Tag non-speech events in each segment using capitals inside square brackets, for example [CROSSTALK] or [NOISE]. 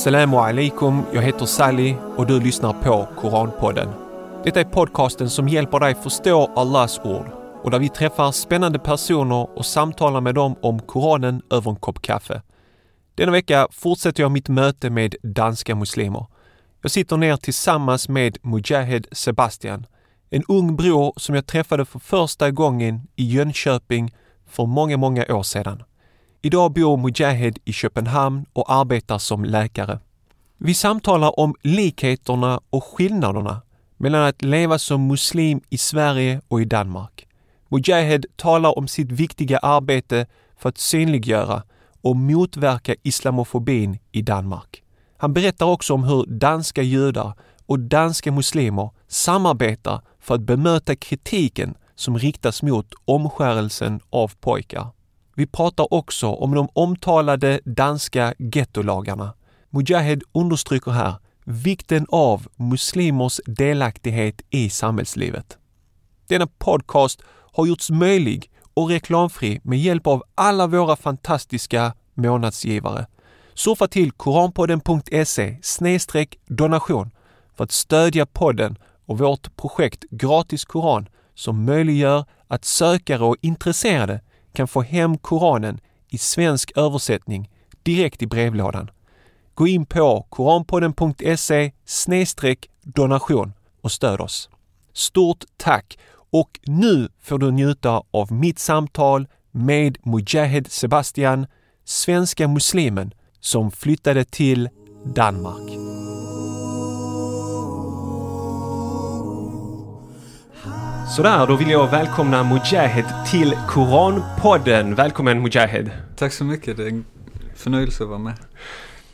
Assalamu alaikum, jag heter Sally och du lyssnar på Koranpodden. Detta är podcasten som hjälper dig förstå Allahs ord och där vi träffar spännande personer och samtalar med dem om Koranen över en kopp kaffe. Denna vecka fortsätter jag mitt möte med danska muslimer. Jag sitter ner tillsammans med Mujahed Sebastian, en ung bror som jag träffade för första gången i Jönköping för många, många år sedan. Idag bor Mujahid i Köpenhamn och arbetar som läkare. Vi samtalar om likheterna och skillnaderna mellan att leva som muslim i Sverige och i Danmark. Mujahid talar om sitt viktiga arbete för att synliggöra och motverka islamofobin i Danmark. Han berättar också om hur danska judar och danska muslimer samarbetar för att bemöta kritiken som riktas mot omskärelsen av pojkar. Vi pratar också om de omtalade danska gettolagarna. Mujahed understryker här vikten av muslimers delaktighet i samhällslivet. Denna podcast har gjorts möjlig och reklamfri med hjälp av alla våra fantastiska månadsgivare. Surfa till koranpodden.se donation för att stödja podden och vårt projekt Gratis Koran som möjliggör att sökare och intresserade kan få hem Koranen i svensk översättning direkt i brevlådan. Gå in på koranpodden.se donation och stöd oss. Stort tack! Och nu får du njuta av mitt samtal med Mujahed Sebastian, svenska muslimen som flyttade till Danmark. Sådär, då vill jag välkomna Mujahid till Koranpodden. Välkommen Mujahid! Tack så mycket, det är en förnöjelse att vara med.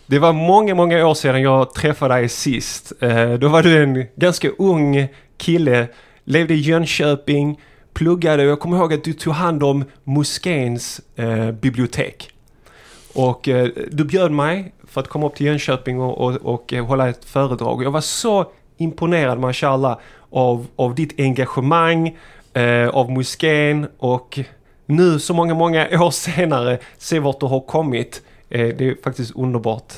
Det var många, många år sedan jag träffade dig sist. Eh, då var du en ganska ung kille, levde i Jönköping, pluggade och jag kommer ihåg att du tog hand om moskéns eh, bibliotek. Och eh, du bjöd mig för att komma upp till Jönköping och, och, och hålla ett föredrag. Jag var så imponerad, mashallah, av, av ditt engagemang, eh, av moskén och nu så många, många [LAUGHS] år senare se vart du har kommit. Eh, det är faktiskt underbart.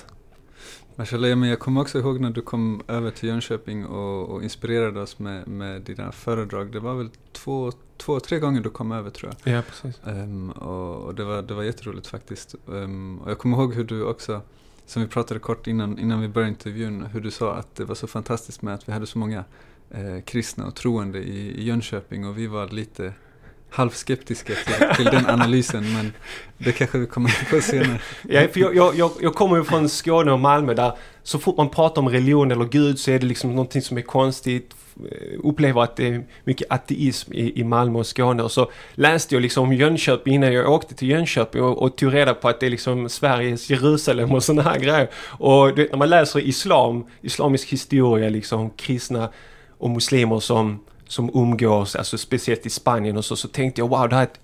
Mashallah, men jag kommer också ihåg när du kom över till Jönköping och, och inspirerade oss med, med dina föredrag. Det var väl två, två, tre gånger du kom över tror jag. Ja, precis. Um, och, och, det, var, det var jätteroligt faktiskt. Um, och jag kommer ihåg hur du också, som vi pratade kort innan, innan vi började intervjun, hur du sa att det var så fantastiskt med att vi hade så många eh, kristna och troende i, i Jönköping och vi var lite halvskeptiska till, till den analysen men det kanske vi kommer att få senare. [LAUGHS] Ja, för jag, jag, jag kommer ju från Skåne och Malmö där så fort man pratar om religion eller Gud så är det liksom någonting som är konstigt. Eh, upplever att det är mycket ateism i, i Malmö och Skåne och så läste jag liksom om Jönköping innan jag åkte till Jönköping och, och tog reda på att det är liksom Sveriges Jerusalem och sådana här grejer. Och du vet, när man läser islam, islamisk historia liksom, kristna och muslimer som, som umgås, alltså speciellt i Spanien och så, så tänkte jag wow, det här är ett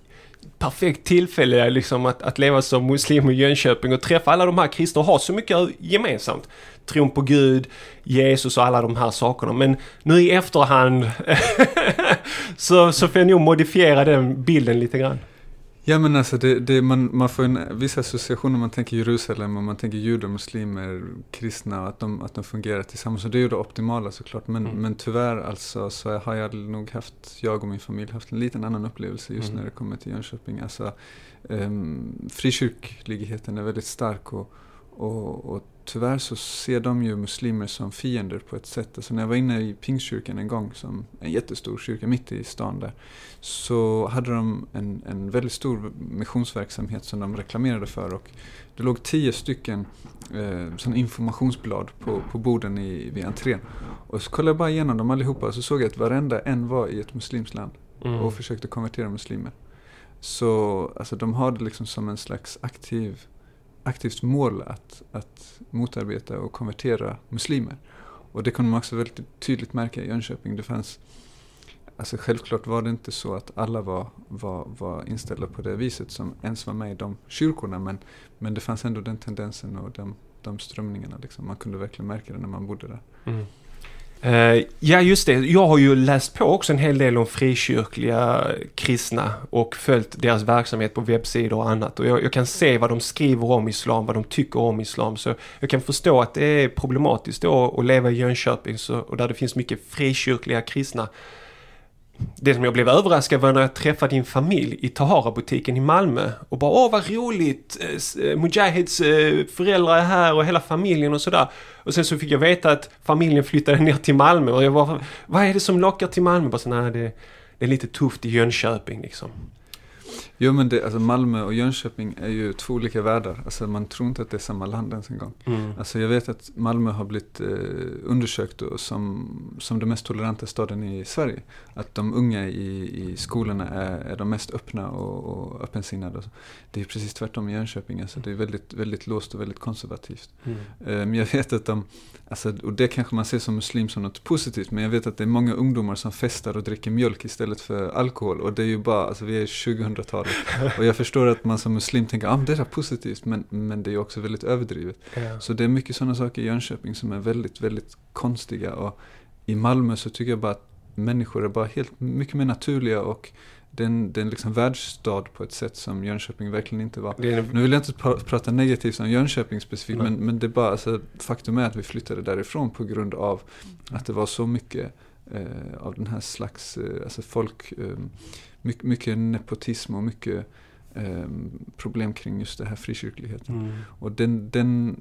perfekt tillfälle liksom att, att leva som muslim i Jönköping och träffa alla de här kristna och ha så mycket gemensamt. Tron på Gud, Jesus och alla de här sakerna. Men nu i efterhand [LAUGHS] så, så får jag nog modifiera den bilden lite grann. Ja men alltså det, det, man, man får en viss association när man tänker Jerusalem och man tänker judar, muslimer, kristna att de, att de fungerar tillsammans. Så det är ju det optimala såklart. Men, mm. men tyvärr alltså så har jag nog haft, jag och min familj haft en liten annan upplevelse just mm. när det kommer till Jönköping. Alltså um, frikyrkligheten är väldigt stark och, och, och tyvärr så ser de ju muslimer som fiender på ett sätt. Alltså när jag var inne i Pingstkyrkan en gång, som en jättestor kyrka mitt i stan där, så hade de en, en väldigt stor missionsverksamhet som de reklamerade för. Och det låg tio stycken eh, informationsblad på, på borden i, vid entrén. Och så kollade jag bara igenom dem allihopa och så såg jag att varenda en var i ett muslimskt land mm. och försökte konvertera muslimer. Så alltså, de har det liksom som en slags aktiv aktivt mål att, att motarbeta och konvertera muslimer. Och det kunde man också väldigt tydligt märka i Jönköping. Det fanns, alltså självklart var det inte så att alla var, var, var inställda på det viset som ens var med i de kyrkorna. Men, men det fanns ändå den tendensen och de, de strömningarna. Liksom. Man kunde verkligen märka det när man bodde där. Mm. Eh, ja, just det. Jag har ju läst på också en hel del om frikyrkliga kristna och följt deras verksamhet på webbsidor och annat. Och jag, jag, kan se vad de skriver om islam, vad de tycker om islam. Så jag kan förstå att det är problematiskt då att leva i Jönköping så, och där det finns mycket frikyrkliga kristna det som jag blev överraskad var när jag träffade din familj i Tahara-butiken i Malmö och bara åh vad roligt! Eh, eh, Mujahids eh, föräldrar är här och hela familjen och sådär. Och sen så fick jag veta att familjen flyttade [LAUGHS] ner till Malmö och jag var vad är det som lockar till Malmö? Bara så, nej, det, det är lite tufft i Jönköping liksom. Jo men det, alltså Malmö och Jönköping är ju två olika världar. Alltså man tror inte att det är samma land ens en gång. Mm. Alltså jag vet att Malmö har blivit eh, undersökt som, som den mest toleranta staden i Sverige. Att de unga i, i skolorna är, är de mest öppna och, och öppensinnade. Det är precis tvärtom i Jönköping. Alltså det är väldigt, väldigt låst och väldigt konservativt. Mm. Men jag vet att de, alltså, och det kanske man ser som muslim som något positivt. Men jag vet att det är många ungdomar som festar och dricker mjölk istället för alkohol. Och det är ju bara, alltså vi är 2000-talet. Och jag förstår att man som muslim tänker att ah, det är positivt, men, men det är också väldigt överdrivet. Ja. Så det är mycket sådana saker i Jönköping som är väldigt, väldigt konstiga. Och i Malmö så tycker jag bara att människor är bara helt mycket mer naturliga och det är en, det är en liksom världsstad på ett sätt som Jönköping verkligen inte var. En... Nu vill jag inte pra prata negativt om Jönköping specifikt, men, men det är bara, alltså, faktum är att vi flyttade därifrån på grund av att det var så mycket eh, av den här slags, eh, alltså folk, eh, mycket, mycket nepotism och mycket problem kring just det här frikyrkligheten. Mm. Och den, den,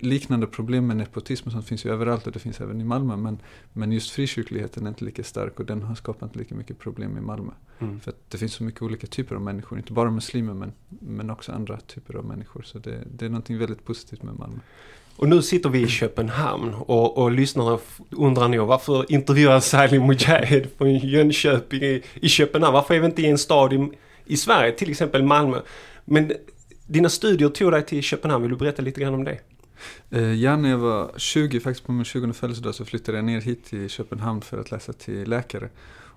liknande problem med nepotism som finns ju överallt och det finns även i Malmö. Men, men just frikyrkligheten är inte lika stark och den har skapat lika mycket problem i Malmö. Mm. För att det finns så mycket olika typer av människor, inte bara muslimer men, men också andra typer av människor. Så det, det är någonting väldigt positivt med Malmö. Och nu sitter vi i Köpenhamn och, och lyssnarna undrar nog varför intervjuar Salim Mujahid från Jönköping i, i Köpenhamn? Varför är vi inte i en stad i, i Sverige, till exempel Malmö? Men dina studier tog dig till Köpenhamn, vill du berätta lite grann om det? Eh, ja, när jag var 20, faktiskt på min 20 födelsedag, så flyttade jag ner hit till Köpenhamn för att läsa till läkare.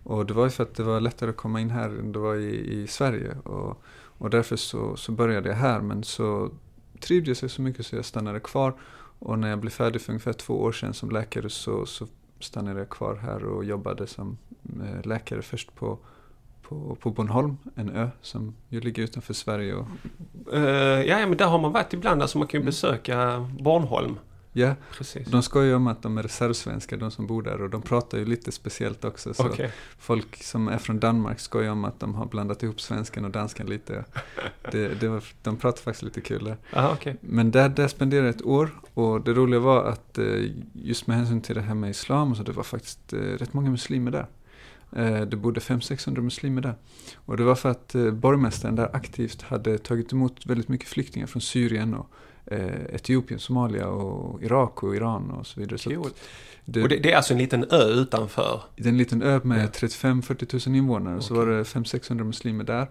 Och det var ju för att det var lättare att komma in här än det var i, i Sverige. Och, och därför så, så började jag här, men så trivdes jag så mycket så jag stannade kvar. Och när jag blev färdig för ungefär två år sedan som läkare så, så stannade jag kvar här och jobbade som eh, läkare först på, på, på Bornholm, en ö som ju ligger utanför Sverige. Och... Uh, ja, men där har man varit ibland, alltså man kan ju mm. besöka Bornholm. Ja, Precis. de skojar om att de är reservsvenskar, de som bor där. Och de pratar ju lite speciellt också. Så okay. Folk som är från Danmark skojar om att de har blandat ihop svenskan och danskan lite. Det, det var, de pratar faktiskt lite kul där. Aha, okay. Men där, där spenderade jag ett år. Och det roliga var att eh, just med hänsyn till det här med islam, så det var faktiskt eh, rätt många muslimer där. Eh, det bodde 500-600 muslimer där. Och det var för att borgmästaren där aktivt hade tagit emot väldigt mycket flyktingar från Syrien och eh, Etiopien, Somalia och Irak och Iran och så vidare. Så det, och det, det, är alltså en liten ö utanför? Det är en liten ö med 35-40 000 invånare. Okay. Så var det 500-600 muslimer där.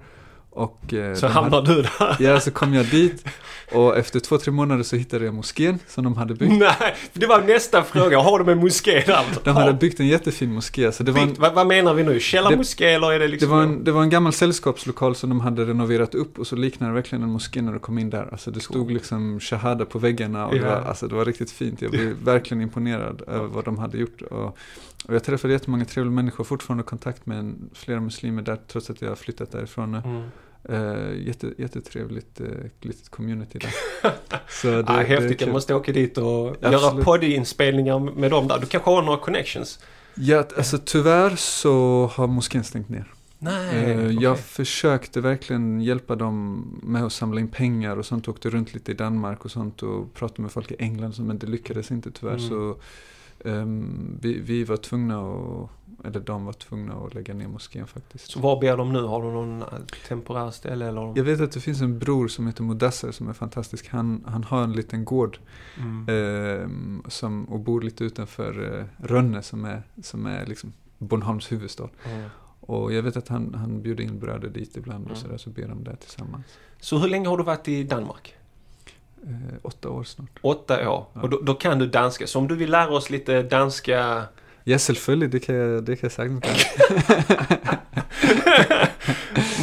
Och, eh, så hamnade hade, du där? Ja, så kom jag dit och efter två, tre månader så hittade jag moskén som de hade byggt. Nej, det var nästa fråga. Har de en moské där? De hade byggt en jättefin moské. Så det var en, vad, menar vi nu? Källarmoské eller är det liksom? Det var, en, det var en gammal sällskapslokal som de hade renoverat upp och så liknade det verkligen en moské när du kom in där. Alltså det stod liksom shahada på väggarna och ja. det, var, alltså, det var riktigt fint. Jag blev verkligen imponerad över vad de hade gjort. Och, och jag träffade jättemånga trevliga människor, fortfarande kontakt med flera muslimer där trots att jag har flyttat därifrån nu. Mm. Uh, jätte, jättetrevligt uh, litet community där. [LAUGHS] Så det, ah, häftigt, jag måste åka dit och Absolut. göra poddinspelningar med dem där. Du kanske har några connections? Ja, alltså tyvärr så har moskén stängt ner. Nej, uh, okay. Jag försökte verkligen hjälpa dem med att samla in pengar och sånt. Åkte runt lite i Danmark och sånt och pratade med folk i England men det lyckades inte tyvärr. Mm. Så um, vi, vi var tvungna att eller de var tvungna att lägga ner moskén faktiskt. Så var ber de nu? Har de någon temporär ställe eller? Jag vet att det finns en bror som heter Modasser som är fantastisk. Han, han har en liten gård mm. eh, som, och bor lite utanför eh, Rönne som är, som är liksom Bornholms huvudstad. Mm. Och jag vet att han, han bjuder in bröder dit ibland och mm. sådär, så ber de där tillsammans. Så hur länge har du varit i Danmark? Eh, åtta år snart. Åtta år. Ja. Och då, då, kan du danska. Så om du vill lära oss lite danska Ja, selvfølgelig. Det kan jeg, det kan sagtens gøre.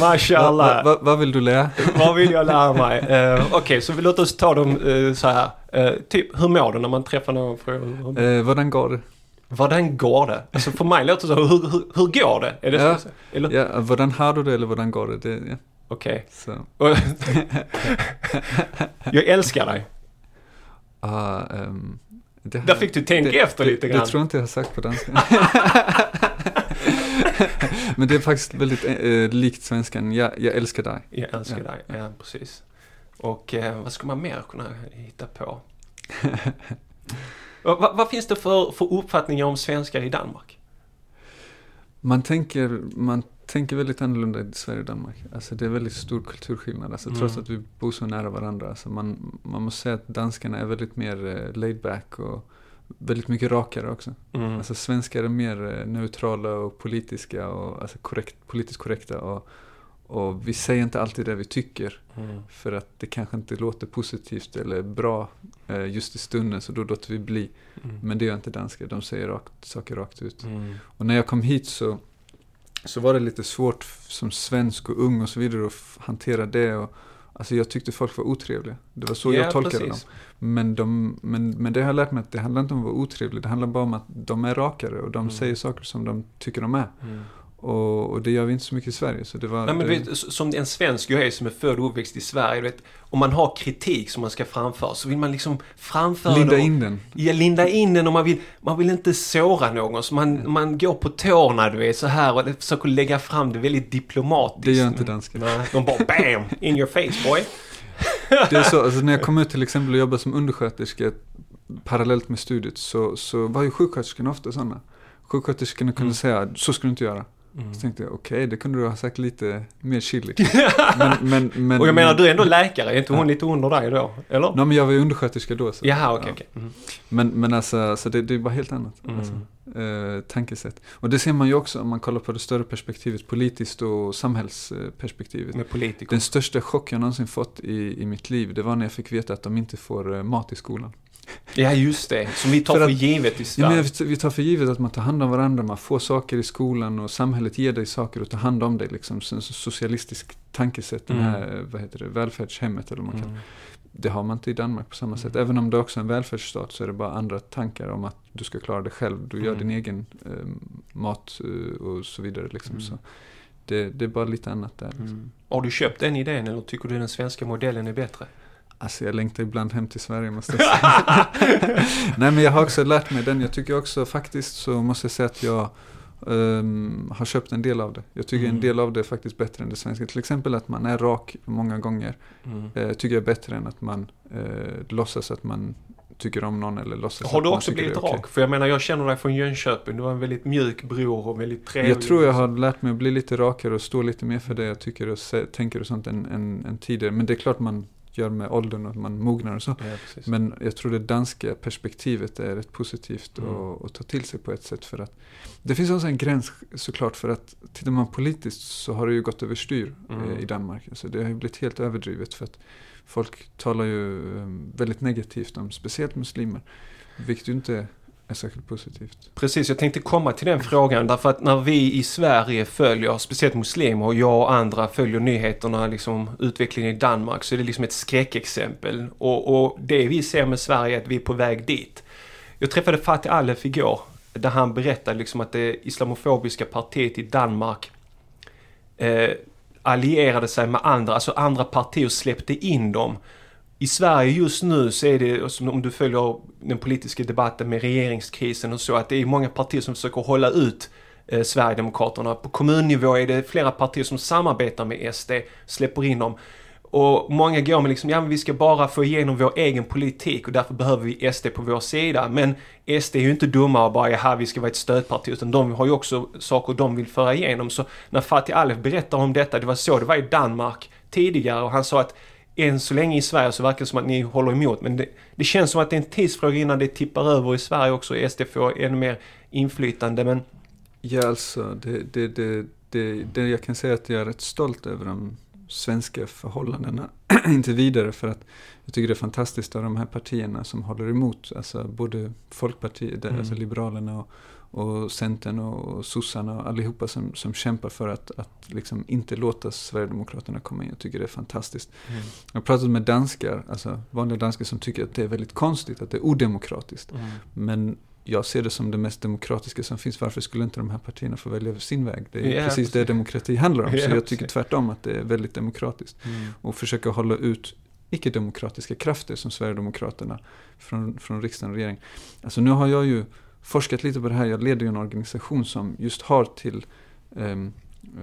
[LAUGHS] Mashallah. Vad va, va vill du lära? [LAUGHS] vad vill jag lära mig? Uh, Okej, okay, så vi låter oss ta dem uh, så här. Uh, typ, hur mår du när man träffar någon? Uh, hvordan går det? Hvordan går det? Alltså för mig låter det så, hur, hur, hur går det? Är det Ja. så? Eller? Ja, hvordan har du det eller hvordan går det? det ja. Okej. [LAUGHS] Och- Jag älskar dig. Ehm, det har- Där fick du tänka det, efter det, lite Det grann. tror jag inte jag har sagt på danska. [LAUGHS] Men det är faktiskt väldigt eh, likt svenskan. Jag, jag älskar dig. Jag älskar Ja, dig, ja precis. Och eh, vad ska man mer kunna hitta på? [LAUGHS] Vad, vad finns det för, för uppfattningar om svenskar i Danmark? Man tänker, man tänker väldigt annorlunda i Sverige och Danmark. Alltså det är väldigt stor kulturskillnad. Alltså trots Mm. att vi bor så nära varandra. Alltså man, man måste säga att danskarna är väldigt mer eh, laid back och väldigt mycket rakare också. Mm. Alltså svenskar är mer eh, neutrala och politiska och alltså korrekt, politiskt korrekta. Och, och vi säger inte alltid det vi tycker. Mm. För att det kanske inte låter positivt eller bra eh, just i stunden så då låter vi bli. Mm. Men det gör inte danskar, de säger rakt, saker rakt ut. Mm. Och när jag kom hit så, så var det lite svårt som svensk och ung och så vidare att hantera det. Och, alltså jag tyckte folk var otrevliga. Det var så Ja, jag tolkade precis. dem. Men, de, men, men det har jag lärt mig att det handlar inte om att vara otrevlig. Det handlar bara om att de är rakare och de Mm. säger saker som de tycker de är. Mm. Och, och det gör vi inte så mycket i Sverige. Så det var, Nej, men det, vet, som en svensk jag är som är född och uppväxt i Sverige, vet, om man har kritik som man ska framföra så vill man liksom framföra linda och- in den. Ja, linda in den och man vill, man vill inte såra någon. Så man, man går på tårna, du vet, så här och försöker lägga fram det väldigt diplomatiskt. Det gör inte dansken. Nej, de bara BAM! In your face boy! Det är så, alltså när jag kom ut till exempel och jobbade som undersköterska parallellt med studiet så, så var ju sjuksköterskorna ofta sådana. Sjuksköterskorna kunde Mm. säga, så ska du inte göra. Mm. Så tänkte jag, okej, det kunde du ha sagt lite mer chili. [LAUGHS] men, men, men, och jag menar, du är ändå läkare, är inte hon lite under dig då? Eller? Nej, men jag var ju undersköterska då. Så. Jaha, okej, Ja. okej. Mm. Men, men alltså, så det, det är bara helt annat. Mm. Alltså, eh, tankesätt. Och det ser man ju också om man kollar på det större perspektivet, politiskt och samhällsperspektivet. Med politiker. Den största chock jag någonsin fått i, i mitt liv, det var när jag fick veta att de inte får eh, mat i skolan. Ja, just det. Som vi tar För för, att- givet i Ja, Sverige. vi, vi tar för givet att man tar hand om varandra, man får saker i skolan och samhället ger dig saker och tar hand om dig. Liksom, så, så socialistisk tankesätt, den Mm. här, vad heter det, välfärdshemmet eller man kan Mm. Det har man inte i Danmark på samma sätt. Även om det också är en välfärdsstat så är det bara andra tankar om att du ska klara dig själv. Du gör Mm. din egen eh, mat och så vidare. Liksom. Mm. Så det, det är bara lite annat där. Liksom. Mm. Har du köpt den idén eller tycker du den svenska modellen är bättre? Alltså jag längtar ibland hem till Sverige måste jag säga. [LAUGHS] Nej men jag har också lärt mig den. Jag tycker också faktiskt så måste jag säga att jag ehm, har köpt en del av det. Jag tycker Mm. en del av det är faktiskt bättre än det svenska. Till exempel att man är rak många gånger. Mm. Eh, tycker jag är bättre än att man eh, låtsas att man tycker om någon eller låtsas Har du också blivit rak? För jag menar, jag känner dig från Jönköping. Du var en väldigt mjuk bror och väldigt trevlig. Jag tror jag har lärt mig att bli lite rakare och stå lite mer för det jag tycker och tänker och sånt än, än, än tidigare. Men det är klart man gör med åldern och man mognar och så. Ja. Men jag tror det danska perspektivet är rätt positivt Mm. att, att ta till sig på ett sätt. För att det finns också en gräns såklart för att tittar man politiskt så har det ju gått överstyr Mm. eh, i Danmark. Alltså det har ju blivit helt överdrivet för att folk talar ju eh, väldigt negativt om speciellt muslimer. Vilket ju inte är särskilt positivt. Precis, jag tänkte komma till den frågan därför att när vi i Sverige följer, speciellt muslimer och jag och andra följer nyheterna, liksom utvecklingen i Danmark, så är det liksom ett skräckexempel. Och, och det vi ser med Sverige är att vi är på väg dit. Jag träffade Fatih Alef igår, där han berättade liksom att det islamofobiska partiet i Danmark eh, allierade sig med andra, alltså andra partier släppte in dem. I Sverige just nu så är det, om du följer den politiska debatten med regeringskrisen och så, att det är många partier som försöker hålla ut eh, Sverigedemokraterna. På kommunnivå är det flera partier som samarbetar med SD, släpper in dem. Och många går med liksom, ja men vi ska bara få igenom vår egen politik och därför behöver vi SD på vår sida. Men SD är ju inte dumma och bara, jaha vi ska vara ett stödparti, utan de har ju också saker de vill föra igenom. Så när Fatih Alef berättar om detta, det var så det var i Danmark tidigare och han sa att än så länge i Sverige så verkar det som att ni håller emot. Men det, det känns som att det är en tidsfråga innan det tippar över i Sverige också. SD får ännu mer inflytande. Men Ja, alltså det, det, det, det, det jag kan säga är att jag är rätt stolt över de svenska förhållandena [CLEARS THROAT] inte vidare för att jag tycker det är fantastiskt av de här partierna som håller emot, alltså både Folkpartiet, Mm. alltså Liberalerna och, och Centern och sossarna och allihopa som, som kämpar för att, att liksom inte låta Sverigedemokraterna komma in. Jag tycker det är fantastiskt. Jag har pratat med danskar, alltså vanliga danskar som tycker att det är väldigt konstigt, att det är odemokratiskt. Men jag ser det som det mest demokratiska som finns. Varför skulle inte de här partierna få välja sin väg? Det är Ja, precis det demokrati handlar om. [LAUGHS] Ja, så jag tycker tvärtom att det är väldigt demokratiskt. Mm. Och försöka hålla ut icke-demokratiska krafter som Sverigedemokraterna från, från riksdagen och regeringen. Alltså nu har jag ju forskat lite på det här. Jag leder ju en organisation som just har till ehm,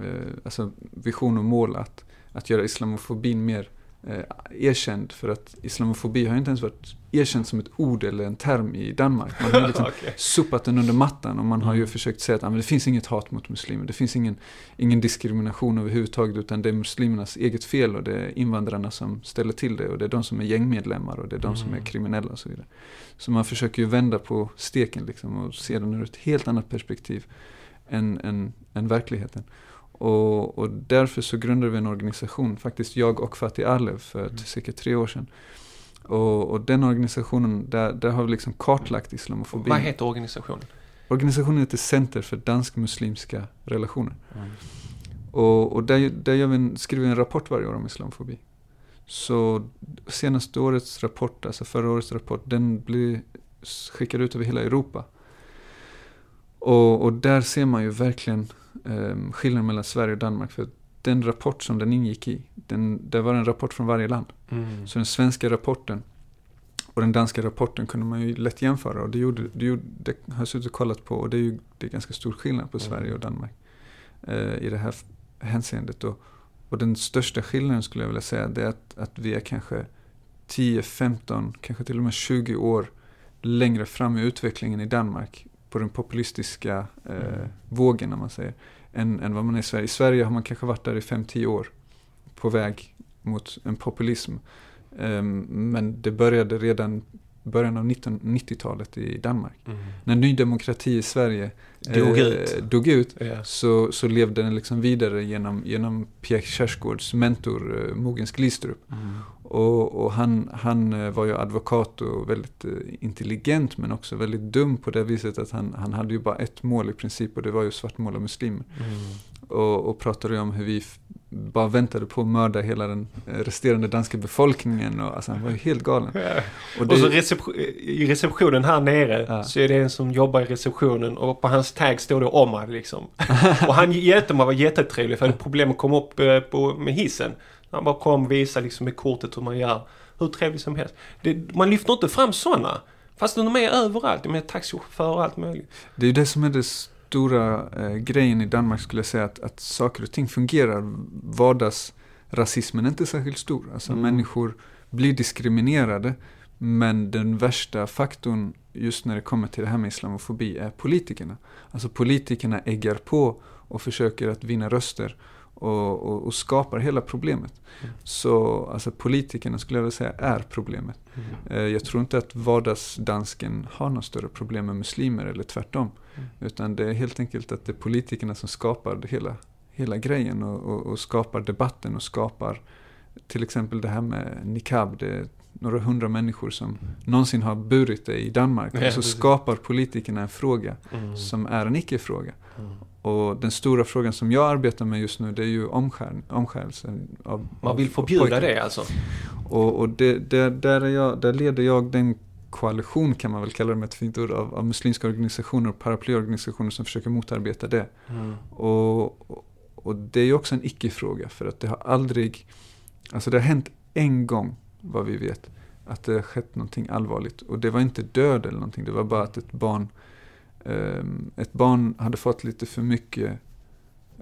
eh, alltså vision och mål att, att göra islamofobin mer eh, erkänd. För att islamofobi har inte ens varit erkänd som ett ord eller en term i Danmark. Man har liksom [LAUGHS] Okej. sopat den under mattan och man har ju Mm. försökt säga att ah, men det finns inget hat mot muslimer. Det finns ingen, ingen diskrimination överhuvudtaget utan det är muslimernas eget fel och det är invandrarna som ställer till det och det är de som är gängmedlemmar och det är de som är Mm. kriminella och så vidare. Så man försöker ju vända på steken liksom och se den ur ett helt annat perspektiv än, än, än verkligheten. Och, och därför så grundade vi en organisation, faktiskt jag och Fatih Alev för Mm. cirka tre år sedan. Och, och den organisationen, där, där har vi liksom kartlagt islamofobin. Vad heter organisationen? Organisationen heter Center för dansk-muslimska relationer. Och, och där, där gör vi en, skriver vi en rapport varje år om islamofobi. Så senaste årets rapport, alltså förra årets rapport, den blir skickad ut över hela Europa. Och, och där ser man ju verkligen um, skillnaden mellan Sverige och Danmark. För den rapport som den ingick i, den, där var det en rapport från varje land. Mm. Så den svenska rapporten och den danska rapporten kunde man ju lätt jämföra. Och det, gjorde, det, gjorde, det har jag suttit och kollat på och det är ju det är ganska stor skillnad på Mm. Sverige och Danmark eh, i det här hänseendet. Och, och den största skillnaden skulle jag vilja säga det är att, att vi är kanske 10, 15, kanske till och med 20 år längre fram i utvecklingen i Danmark på den populistiska eh, Mm. vågen, om man säger, än, än vad man är i Sverige. I Sverige har man kanske varit där i 5-10 år på väg mot en populism. Ehm, men det började redan början av 1990-talet i Danmark. Mm. När Ny Demokrati i Sverige Dog eh, ut. dog ut Ja. så, så levde den liksom vidare genom, genom Pierre Kjaersgaards mentor eh, Mogens Glistrup. Mm. Och, och han, han eh, var ju advokat och väldigt eh, intelligent men också väldigt dum på det viset att han, han hade ju bara ett mål i princip och det var ju svartmåla muslimer. Mm. Och, och pratade om hur vi bara väntade på att mörda hela den eh, resterande danska befolkningen och alltså han var ju helt galen. Ja. Och Och så det, recep- i receptionen här nere Ja. så är det en som jobbar i receptionen och på hans tag står det Omar liksom. och han hjälpte mig, var jättetrevlig för hade problem att komma upp eh, på, med hissen. Han bara kom och visade liksom med kortet hur man gör. Hur trevligt som helst. Det, man lyfter inte fram sådana. Fast de är överallt. De är taxichaufförer och allt möjligt. det är ju det som är det stora eh, grejen i Danmark skulle jag säga att, att saker och ting fungerar. Vardagsrasismen är inte särskilt stor. Alltså Mm. människor blir diskriminerade men den värsta faktorn just när det kommer till det här med islamofobi är politikerna. Alltså politikerna äggar på och försöker att vinna röster och, och, och skapar hela problemet. Mm. Så alltså politikerna skulle jag vilja säga är problemet. Eh, Jag tror inte att vardagsdansken har något större problem med muslimer eller tvärtom. Mm. Utan det är helt enkelt att det är politikerna som skapar hela, hela grejen och, och, och skapar debatten och skapar till exempel det här med niqab. Det är några hundra människor som någonsin har burit det i Danmark. Ja, och så skapar politikerna en fråga Mm. som är en icke-fråga. Mm. Och den stora frågan som jag arbetar med just nu det är ju omskär, omskärelse av Man vill av förbjuda det alltså. Och, och det, det, där, är jag, där leder jag den koalition kan man väl kalla det med ett fint ord av, av muslimska organisationer och paraplyorganisationer som försöker motarbeta det. Mm. Och, och, och det är ju också en icke-fråga för att det har aldrig, alltså det har hänt en gång vad vi vet att det har skett någonting allvarligt och det var inte död eller någonting, det var bara att ett barn ehm, ett barn hade fått lite för mycket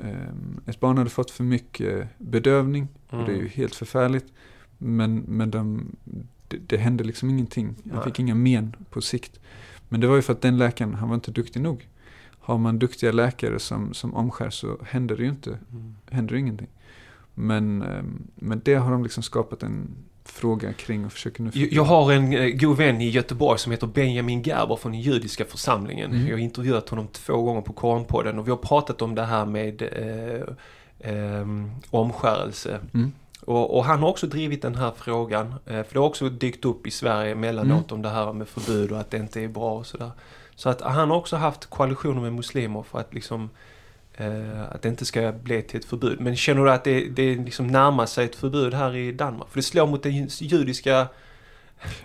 ehm, ett barn hade fått för mycket bedövning och det är ju Mm. helt förfärligt. Men, men de, det, det hände liksom ingenting. Nej. fick inga men på sikt. Men det var ju för att den läkaren, han var inte duktig nog. Har man duktiga läkare som, som omskär så händer det ju inte, Mm. händer ingenting. Men, ehm, men det har de liksom skapat en fråga kring och försöker nu... Jag jag har en eh, god vän i Göteborg som heter Benjamin Gerber från den judiska församlingen. Mm. Jag har intervjuat honom två gånger på Koranpodden och vi har pratat om det här med eh, eh, omskärelse. Mm. Och, och han har också drivit den här frågan. Eh, för det har också dykt upp i Sverige emellanåt om det här med förbud och att det inte är bra och sådär. Så att han har också haft koalitioner med muslimer för att liksom eh, att det inte ska bli till ett förbud. Men känner du att det, det liksom närmar sig ett förbud här i Danmark? För det slår mot den judiska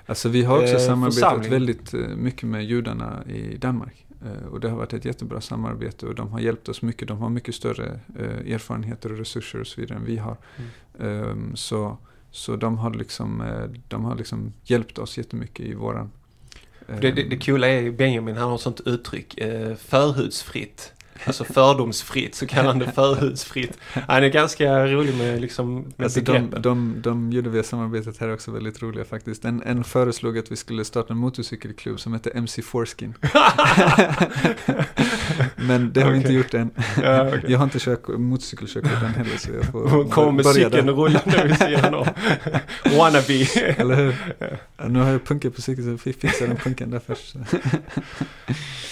Alltså vi har också eh, samarbetat väldigt eh, mycket med judarna i Danmark. Eh, Och det har varit ett jättebra samarbete och de har hjälpt oss mycket. De har mycket större eh, erfarenheter och resurser och så vidare än vi har. Mm. Ehm, Så, så de har liksom, eh, de har liksom hjälpt oss jättemycket i våran... Det, det, det coola är Benjamin, han har sånt uttryck, förhudsfritt. Alltså fördomsfritt, så kallar [LAUGHS] han det förhudsfritt. Han är ganska rolig med, liksom, med Alltså de, de, de gjorde vi samarbetet här är också väldigt roliga faktiskt. En, en föreslog att vi skulle starta en motorcykelklubb som hette MC Foreskin. [LAUGHS] Men det har vi inte gjort än. Ja, okej. Jag har inte kört motorcykelkörkort än heller så jag får Kommer med cykeln rullande vid sidan av. [LAUGHS] Wannabe. Eller hur? Nu har jag punkat på cykeln så fixar den punken där först.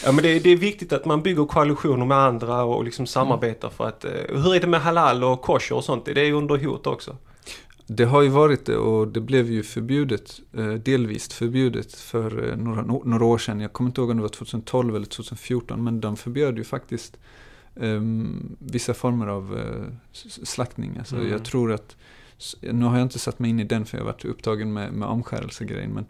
Ja men det, det är viktigt att man bygger koalitioner med andra och liksom samarbetar för att... Eh, hur är det med halal och kosher och sånt? Det är under hot också. Det har ju varit det och det blev ju förbjudet, eh, delvis förbjudet för eh, några, några år sedan. Jag kommer inte ihåg om det var 2012 eller 2014 men de förbjöd ju faktiskt ehm, vissa former av s- slaktning. Alltså Mm. jag tror att, nu har jag inte satt mig in i den för jag har varit upptagen med, med omskärelsegrejen men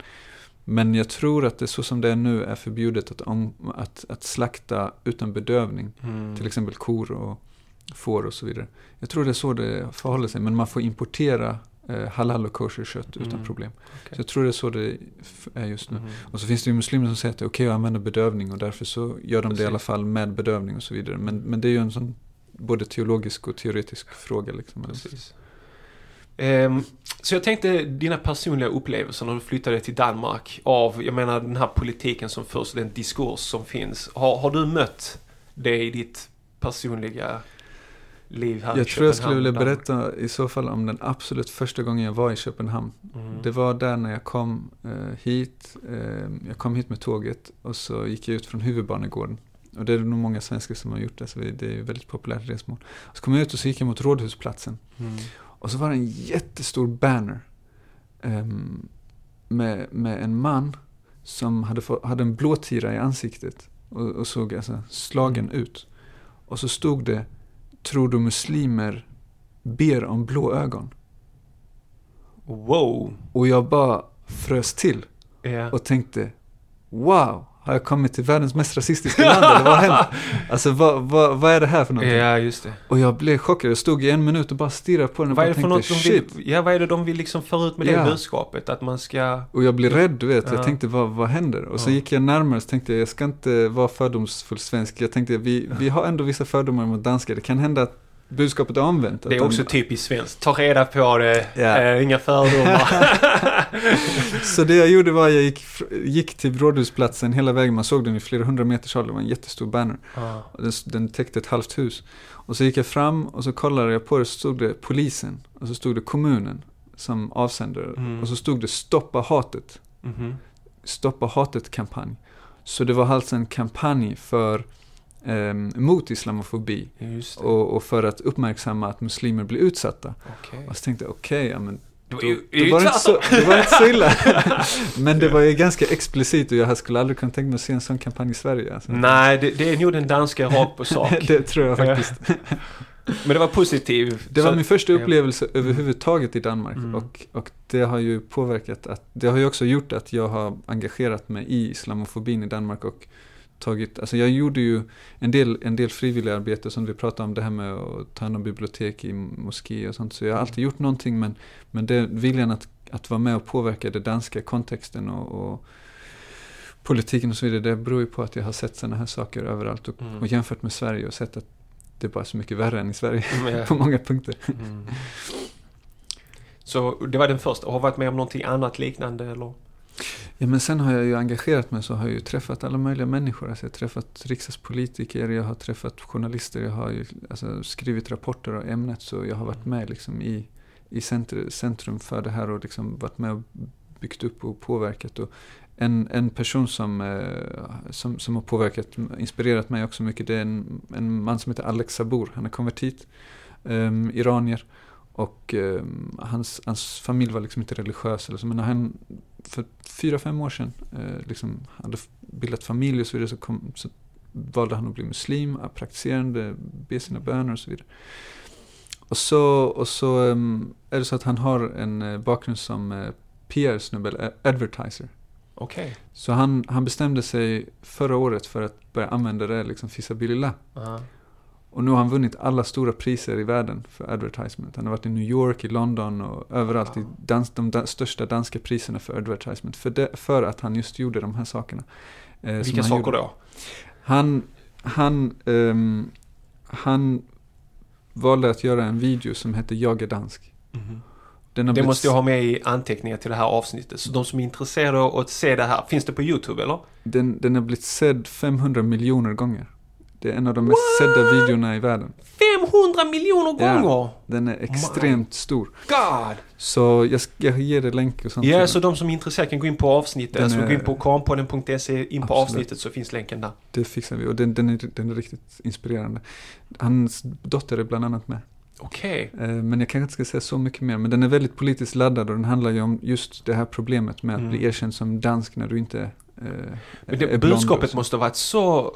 men jag tror att det så som det är nu är förbjudet att, om, att, att slakta utan bedövning. Mm. Till exempel kor och får och så vidare. Jag tror det är så det förhåller sig. Men man får importera eh, halal och kosher kött utan Mm, problem. okej. Så jag tror det är så det är just nu. Mm. Och så finns det ju muslimer som säger att det är okej att använda bedövning och därför så gör de det i alla fall med bedövning och så vidare. Men, men det är ju en sån både teologisk och teoretisk fråga. Liksom. Precis. Ehm, så jag tänkte dina personliga upplevelser när du flyttade till Danmark av, jag menar den här politiken som förs, den diskurs som finns. Har, har du mött det i ditt personliga liv här i Jag tror jag skulle Köpenhamn, vilja berätta i så fall om den absolut första gången jag var i Köpenhamn. Mm. Det var där när jag kom eh, hit. Eh, jag kom hit med tåget och så gick jag ut från huvudbanegården. Och det är nog många svenskar som har gjort det, så det är ju väldigt populärt resmål. Så kom jag ut och så gick jag mot Rådhusplatsen. Mm. Och så var det en jättestor banner. ehm, med, med en man som hade, få, hade en blåtira i ansiktet. Och, och såg alltså slagen Mm. ut. Och så stod det Tror du muslimer ber om blå ögon? Wow! Och jag bara frös till Ja. och tänkte Wow, har jag kommit till världens mest rasistiska land eller vad har hänt? [LAUGHS] Alltså vad, vad, vad är det här för någonting? ja, just det. Och jag blev chockad, jag stod i en minut och bara stirrade på den och Vad är bara det för tänkte något de vill, shit. ja, vad är det de vill liksom föra ut med det Ja. budskapet? Att man ska... Och jag blev rädd, du vet. Ja. Jag tänkte, vad, vad händer? Och så Ja. gick jag närmare och så tänkte jag, jag ska inte vara fördomsfull svensk. Jag tänkte, vi, vi har ändå vissa fördomar mot danskar. Det kan hända att budskapet är omvänt. Det är att också typiskt svenskt. Ta reda på det, Ja. eh, inga fördomar. [LAUGHS] Så det jag gjorde var, jag gick, gick till Rådhusplatsen hela vägen. Man såg den i flera hundra meters håll. Det var en jättestor banner. Och Den, den täckte ett halvt hus. Och så gick jag fram och så kollade jag på det, så stod det polisen. Och så stod det kommunen som avsändare. Mm. Och så stod det stoppa hatet. Mhm. Stoppa hatet-kampanj. Så det var alltså en kampanj för ehm, mot islamofobi och, och för att uppmärksamma att muslimer blir utsatta. Okej. Och så tänkte jag, okej, ja men Det var då, då det var inte så, det var inte så illa. [LAUGHS] men det var ju ganska explicit och jag skulle aldrig kunna tänka mig att se en sån kampanj i Sverige. Alltså. Nej, det, det är nog den danska rakt på sak. [LAUGHS] det tror jag faktiskt. [LAUGHS] Men det var positiv. Det var min första ja. upplevelse överhuvudtaget i Danmark Mm. och, och det har ju påverkat att, det har ju också gjort att jag har engagerat mig i islamofobin i Danmark och tagit, alltså jag gjorde ju en del, en del frivilligarbete som vi pratade om det här med att ta hand om bibliotek i moské och sånt så jag har alltid gjort någonting men, men det viljan att, att vara med och påverka den danska kontexten och, och politiken och så vidare det beror ju på att jag har sett sådana här saker överallt och, Mm. och jämfört med Sverige och sett att det är bara så mycket värre än i Sverige Mm, [LAUGHS] på många punkter. Mm. Så det var den första. Har varit med om någonting annat liknande eller? Ja men sen har jag ju engagerat mig så har jag ju träffat alla möjliga människor. Alltså jag har träffat riksdagspolitiker, jag har träffat journalister, jag har ju alltså, skrivit rapporter om ämnet så jag har varit med liksom i, i centrum, för det här och liksom varit med och byggt upp och påverkat. Och en, en person som, eh, som, som har påverkat, inspirerat mig också mycket det är en, en man som heter Alex Sabur. Han är konvertit, um, iranier. Och ehm, hans, hans familj var liksom inte religiös eller så, men när han för fyra, fem år sedan eh, liksom hade bildat familj och så vidare så, kom, så valde han att bli muslim, att praktiserande, be sina böner och så vidare. Och så, och så ehm, är det så att han har en eh, bakgrund som eh, PR-snubbe, eller advertiser. Okej. Så han, han bestämde sig förra året för att börja använda det liksom fisabilillah. Ja. Och nu har han vunnit alla stora priser i världen för advertisement. Han har varit i New York, i London och överallt i dans, de da, största danska priserna för advertisement. För, det, för att han just gjorde de här sakerna. Eh, Vilka saker gjorde. då? Han, han, ehm, han valde att göra en video som hette Jag är dansk. Den har Det blivit måste jag ha med i anteckningar till det här avsnittet. Så de som är intresserade av att se det här, finns det på YouTube eller? Den, den har blivit sedd 500 miljoner gånger. Det är en av de mest sedda videorna i världen. 500 miljoner Ja. gånger! Den är extremt stor. God! Så jag, ska- ger dig länk och sånt. Ja, så de som är intresserade kan gå in på avsnittet. Den Alltså är- gå in på kampodden.se, in på Absolut. avsnittet så finns länken där. Det fixar vi och den, den, är, den är riktigt inspirerande. Hans dotter är bland annat med. Okej. Eh, Men jag kanske inte ska säga så mycket mer. Men den är väldigt politiskt laddad och den handlar ju om just det här problemet med att Mm. bli erkänd som dansk när du inte eh, Men det, budskapet måste ha varit så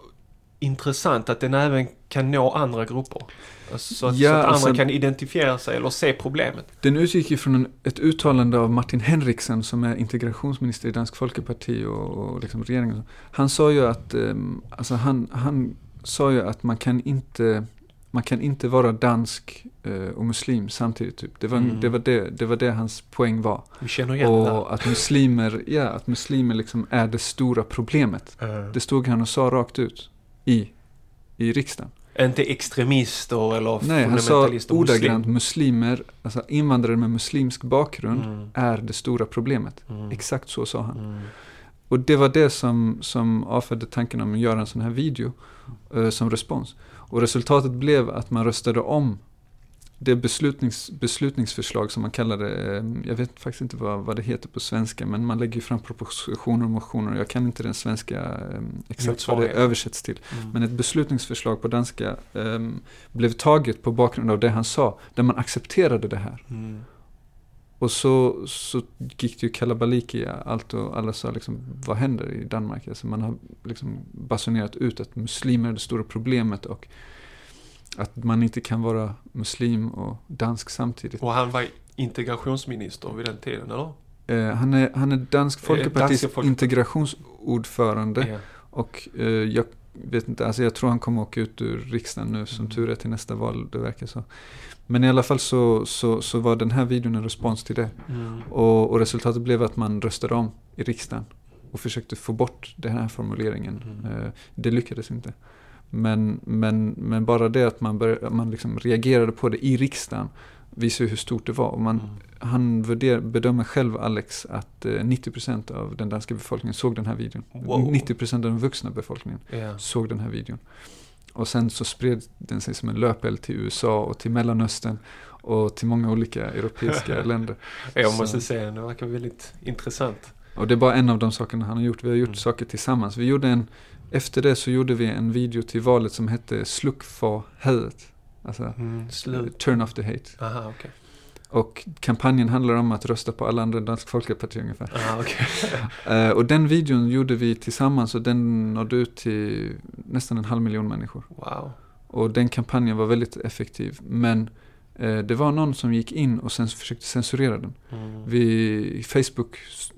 intressant att den även kan nå andra grupper. Alltså, så, att, Ja, så att andra alltså- kan identifiera sig eller se problemet. Den utgick ju från en, ett uttalande av Martin Henriksen som är integrationsminister i Dansk Folkeparti och, och liksom regeringen. Han sa ju att, ehm, alltså han, han sa ju att man kan inte, man kan inte vara dansk eh, och muslim samtidigt. Typ. Det, var, Mm. det, var det, det var det hans poäng var. Vi känner igen det Och att muslimer, ja, att muslimer liksom är det stora problemet. här. Det stod han och sa rakt ut i, i riksdagen. Inte extremister eller Nej, han sa ordagrant muslim. muslimer, alltså invandrare med muslimsk bakgrund Mm. är det stora problemet. Mm. Exakt så sa han. Mm. Och det var det som, som avfödde tanken om att göra en sån här video eh, som respons. Och resultatet blev att man röstade om det beslutnings, beslutningsförslag som man kallar det, eh, jag vet faktiskt inte vad, vad det heter på svenska, men man lägger fram propositioner och motioner. Jag kan inte den svenska eh, exakt vad det översätts till. Mm. Men ett beslutningsförslag på danska eh, blev taget på bakgrund av det han sa, där man accepterade det här. Mm. Och så, så gick det ju kalabalik i allt och alla sa liksom, vad händer i Danmark? Alltså man har liksom basunerat ut att muslimer är det stora problemet och att man inte kan vara muslim och dansk samtidigt. Och han var integrationsminister vid den tiden, eller? Eh, han, är, han är Dansk Eh, Folkepartis Folkeparti- integrationsordförande Ja. och eh, jag vet inte, alltså jag tror han kommer åka ut ur riksdagen nu som Mm. tur är till nästa val, det verkar så. Men i alla fall så, så, så var den här videon en respons till det. Mm. Och, och resultatet blev att man röstade om i riksdagen och försökte få bort den här formuleringen. Mm. Eh, det lyckades inte. Men, men, men bara det att man, bör, man liksom reagerade på det i riksdagen visar hur stort det var. Och man, Mm. Han värder, bedömer själv, Alex, att eh, 90% av den danska befolkningen såg den här videon. Wow. 90% av den vuxna befolkningen Ja. såg den här videon. Och sen så spred den sig som en löpeld till USA och till Mellanöstern och till många olika europeiska [LAUGHS] länder. Jag Så- måste säga, det verkar väldigt intressant. Och det är bara en av de sakerna han har gjort. Vi har gjort Mm. saker tillsammans. Vi gjorde en, efter det så gjorde vi en video till valet som hette Sluck för hatet. Alltså, Mm. Slut. Turn off the hate. Aha, okej. Och kampanjen handlar om att rösta på alla andra Dansk Folkeparti ungefär. Aha, okej. [LAUGHS] Eh, och den videon gjorde vi tillsammans och den nådde ut till nästan en halv miljon människor. Wow. Och den kampanjen var väldigt effektiv. Men eh, det var någon som gick in och sen försökte censurera den. Mm. Vi, Facebook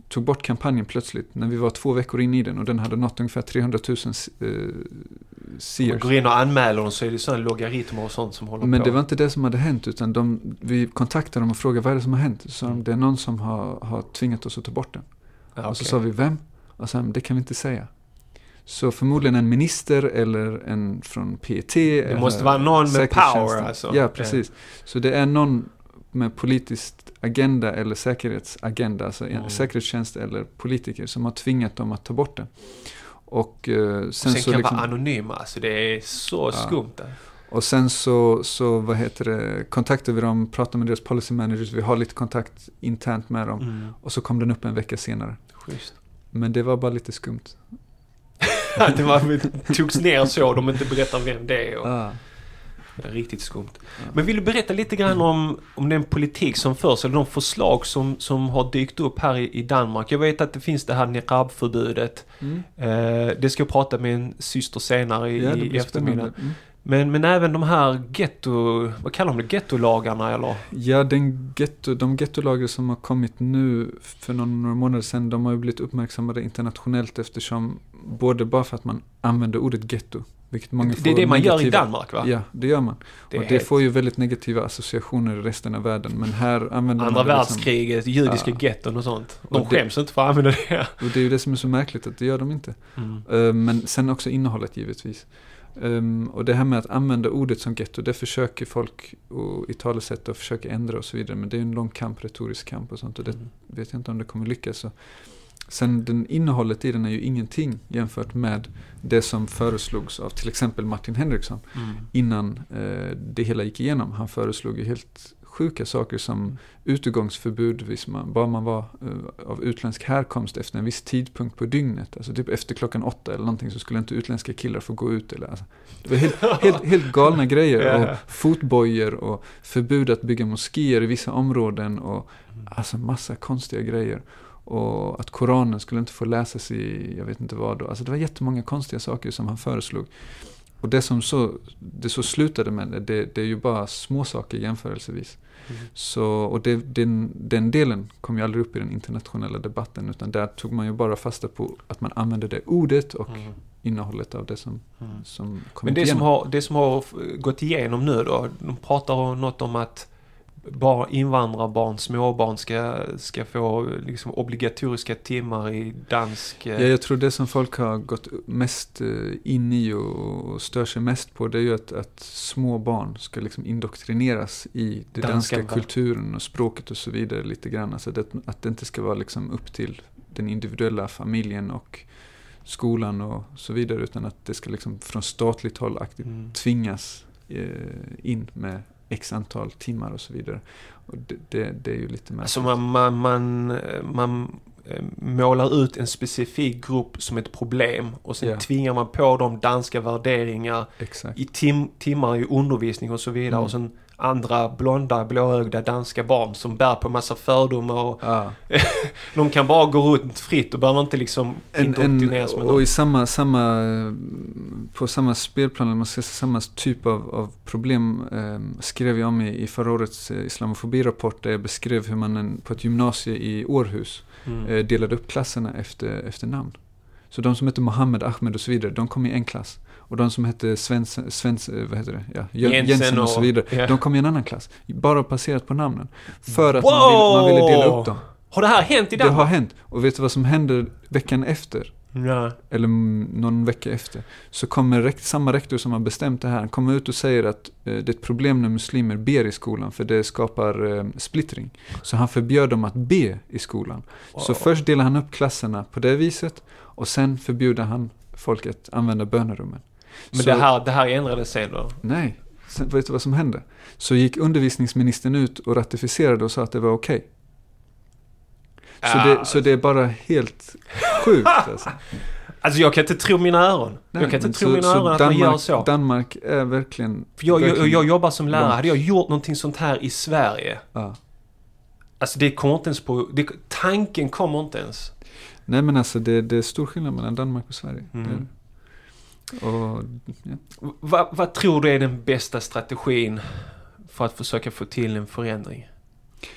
tog bort kampanjen plötsligt när vi var två veckor in i den och den hade nått ungefär 300 000 eh, seers. går in och anmäler dem så är det sådana logaritmer och sånt som håller Men på. det var inte det som hade hänt utan de, vi kontaktade dem och frågade vad är det som har hänt? Så Mm. det är någon som har, har tvingat oss att ta bort den. ja, Och så okej. sa vi vem? Och sen det kan vi inte säga. Så förmodligen en minister eller en från PT. Det måste vara någon med power alltså. Ja, precis. Så det är någon med politiskt agenda eller säkerhetsagenda, alltså Mm. säkerhetstjänst eller politiker som har tvingat dem att ta bort den. Och, eh, sen, Och sen så kan liksom, vara anonyma, alltså det är så Ja. skumt där. och sen så, så, vad heter det, kontaktade vi dem, pratade med deras policy managers, vi har lite kontakt internt med dem. Mm. Och så kom den upp en vecka senare. Schysst. Men det var bara lite skumt. [LAUGHS] det var, togs ner så, de inte berättar vem det är. Och, det är riktigt skumt. Ja. Men vill du berätta lite grann om, om den politik som förs, eller de förslag som, som har dykt upp här i, i Danmark? Jag vet att det finns det här niqab-förbudet. Mm. Eh, det ska jag prata med en syster senare i, Ja, i eftermiddag. Mm. Men, men även de här getto, vad kallar de det, gettolagarna eller? Ja, den getto, de gettolagar som har kommit nu för några månader sedan, de har ju blivit uppmärksammade internationellt eftersom, både bara för att man använder ordet getto, vilket många Det är det man negativa, gör i Danmark va? Ja, det gör man. Det och det helt- får ju väldigt negativa associationer i resten av världen, men här använder Andra man det liksom- världskriget, judiska Ja. getton och sånt. De Och det- skäms inte för att använda det. Och det är ju det som är så märkligt, att det gör de inte. Mm. Eh, Men sen också innehållet givetvis. Ehm, och det här med att använda ordet som getto, det försöker folk och, i talesätt och försöker ändra och så vidare. Men det är en lång kamp, retorisk kamp och sånt. Och det Mm. vet jag inte om det kommer lyckas. Så. Sen den innehållet i den är ju ingenting jämfört med det som föreslogs av till exempel Martin Henriksson Mm. innan eh, det hela gick igenom. Han föreslog ju helt sjuka saker som utegångsförbud, hvis man, bara man var eh, av utländsk härkomst efter en viss tidpunkt på dygnet. Alltså typ efter klockan åtta eller någonting så skulle inte utländska killar få gå ut. Eller, alltså, det var helt, [LAUGHS] helt, helt galna grejer. Och fotbojor och förbud att bygga moskéer i vissa områden och alltså massa konstiga grejer. Och att Koranen skulle inte få läsas i, jag vet inte vad då. Alltså det var jättemånga konstiga saker som han föreslog. Och det som så, det så slutade med det, det, är ju bara små saker jämförelsevis. Mm. Så, och det, den, den delen kom ju aldrig upp i den internationella debatten, utan där tog man ju bara fasta på att man använde det ordet och Mm. innehållet av det som, Mm. som kom Men det igenom. som, har, det som har gått igenom nu då, de pratar om något om att bara invandrarbarn, småbarn ska, ska få liksom obligatoriska timmar i dansk... eh, Ja, jag tror det som folk har gått mest eh, in i och stör sig mest på det är ju att, att små barn ska liksom indoktrineras i den Danska, kulturen och språket och så vidare lite grann. Alltså det, att det inte ska vara liksom upp till den individuella familjen och skolan och så vidare utan att det ska liksom från statligt håll aktivt Mm. tvingas eh, in med x antal timmar och så vidare. Och det, det, det är ju lite märkligt. Alltså man, man, man, man eh, målar ut en specifik grupp som ett problem och sen Ja. tvingar man på dem danska värderingar Exakt. i tim, timmar i undervisning och så vidare. Mm. Och sen andra blonda, blåögda danska barn som bär på massa fördomar och Ja. [LAUGHS] de kan bara gå runt fritt och behöver inte liksom indoktrineras med och i samma, samma, på samma spelplan, eller man ska säga samma typ av, av problem eh, skrev jag om i, i förra årets eh, islamofobirapport där jag beskrev hur man en, på ett gymnasie i Århus Mm. eh, delade upp klasserna efter, efter namn. Så de som hette Mohammed, Ahmed och så vidare, de kom i en klass. Och de som hette Svens, Svens eh, vad heter det? Ja, Jensen Jensen och så vidare, ja. de kom i en annan klass. Bara baserat på namnen. För att man, ville, man ville dela upp dem. Har det här hänt i Det har Danmark? hänt. Och vet du vad som händer veckan efter? Ja. eller någon vecka efter, så kommer rekt, samma rektor som har bestämt det här, han kommer ut och säger att eh, det är ett problem när muslimer ber i skolan, för det skapar eh, splittring. Så han förbjöd dem att be i skolan. Så Wow. först delar han upp klasserna på det viset, och sen förbjuder han folk att använda bönerummen. Men så, det, här, det här ändrades sen då? Nej, sen, vet du vad som hände? Så gick undervisningsministern ut och ratificerade och sa att det var okej. Så, Ah. det, så det är bara helt sjukt [LAUGHS] alltså. Alltså jag kan inte tro mina öron. Nej, jag kan inte tro mina öron att man gör så. Danmark är verkligen... För jag, jag, verkligen- jag jobbar som lärare. Hade jag gjort någonting sånt här i Sverige. Ja. Alltså det kommer inte ens på... Det, tanken kommer inte ens. Nej men alltså det, det är stor skillnad mellan Danmark och Sverige. Mm. Och, ja. Va, vad tror du är den bästa strategin för att försöka få till en förändring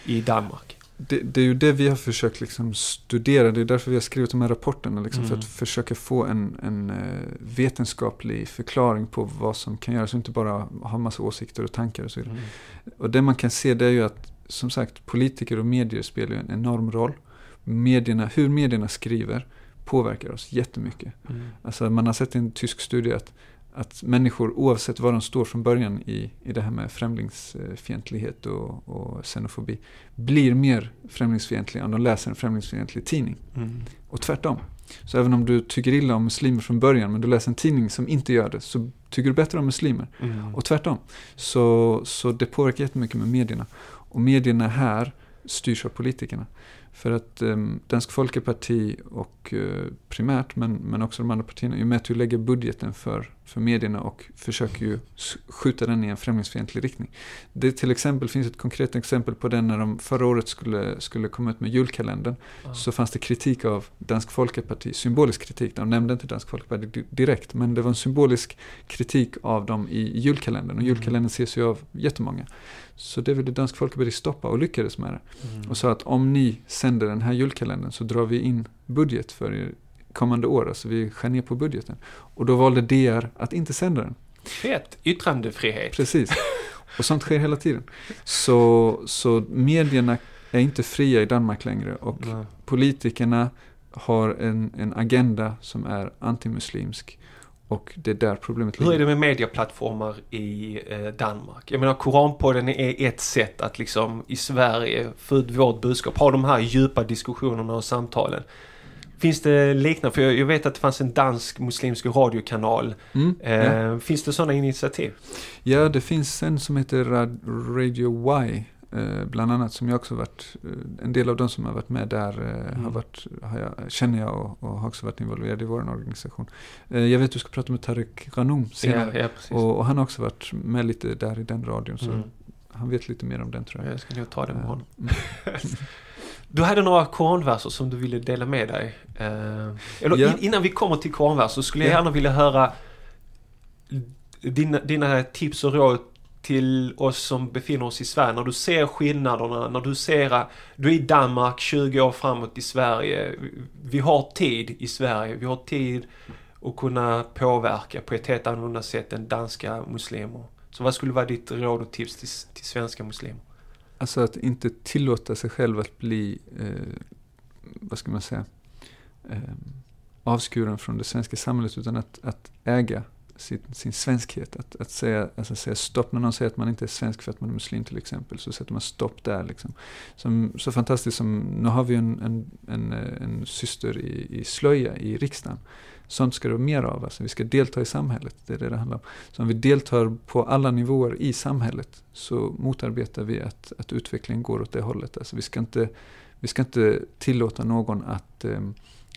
i Danmark? det, det är ju det vi har försökt liksom studera. Det är därför vi har skrivit de här rapporterna. Liksom, För Mm. att försöka få en, en eh, vetenskaplig förklaring på vad som kan göras. Och inte bara ha massa åsikter och tankar och så vidare. Mm. Och det man kan se det är ju att som sagt politiker och medier spelar ju en enorm roll. Medierna, hur medierna skriver påverkar oss jättemycket. Mm. Alltså man har sett i en tysk studie att, att människor oavsett var de står från början i, i det här med främlingsfientlighet och, och xenofobi blir mer främlingsfientliga om de läser en främlingsfientlig tidning. Mm. Och tvärtom. Så även om du tycker illa om muslimer från början men du läser en tidning som inte gör det så tycker du bättre om muslimer. Mm. Och tvärtom. Så, så det påverkar jättemycket med medierna. Och medierna här styrs av politikerna. För att eh, Dansk Folkeparti och eh, primärt, men, men också de andra partierna, i och med att du lägger budgeten för, för medierna och försöker ju skjuta den i en främlingsfientlig riktning. Det till exempel finns ett konkret exempel på den när de förra året skulle, skulle komma ut med julkalendern. Mm. Så fanns det kritik av Dansk Folkeparti, symbolisk kritik. De nämnde inte Dansk Folkeparti direkt, men det var en symbolisk kritik av dem i julkalendern. Och mm. julkalendern ses ju av jättemånga. Så det ville Dansk Folkeparti stoppa och lyckades med det. Mm. Och sa att om ni sänder den här julkalendern så drar vi in budget för er kommande år. Alltså vi skär ner på budgeten. Och då valde DR att inte sända den. Fett! Yttrandefrihet. Precis. [LAUGHS] Och sånt sker hela tiden. Så, så medierna är inte fria i Danmark längre och Nej. politikerna har en, en agenda som är antimuslimsk. Och det är där problemet ligger. Hur är det med medieplattformar i eh, Danmark? Jag menar Koranpodden är ett sätt att liksom i Sverige få ut vårt budskap, ha de här djupa diskussionerna och samtalen. Finns det liknande? För jag, vet att det fanns en dansk muslimsk radiokanal. Mm, eh, ja. Finns det sådana initiativ? Ja, det finns en som heter Radio Y. Eh, bland annat som jag också varit, eh, en del av de som har varit med där eh, mm. har varit, har jag, känner jag och, och, har också varit involverad i vår organisation. Eh, jag vet att du ska prata med Tarek Ghanom senare. Ja, ja, och, och, han har också varit med lite där i den radion. Så mm. han vet lite mer om den tror jag. Jag ska nog ta det med honom. [LAUGHS] Du hade några koranverser som du ville dela med dig. Eh, eller yeah. innan vi kommer till koranverser skulle jag gärna vilja höra dina, dina tips och råd till oss som befinner oss i Sverige. När du ser skillnaderna, när du ser att du är i Danmark 20 år framåt i Sverige. Vi har tid i Sverige, vi har tid att kunna påverka på ett helt annorlunda sätt än danska muslimer. Så vad skulle vara ditt råd och tips till, till svenska muslimer? Alltså att inte tillåta sig själv att bli, eh, vad ska man säga, eh, avskuren från det svenska samhället utan att, att äga sin, sin svenskhet. Att, att säga, alltså säga stopp när någon säger att man inte är svensk för att man är muslim till exempel. Så sätter man stopp där. Liksom. Som, så fantastiskt som, nu har vi en, en, en, eh, en syster i, i slöja i riksdagen. Sånt ska det vara mer av. Alltså, vi ska delta i samhället. Det är det det handlar om. Så om vi deltar på alla nivåer i samhället så motarbetar vi att, att utvecklingen går åt det hållet. Alltså, vi, ska inte, vi ska inte tillåta någon att eh,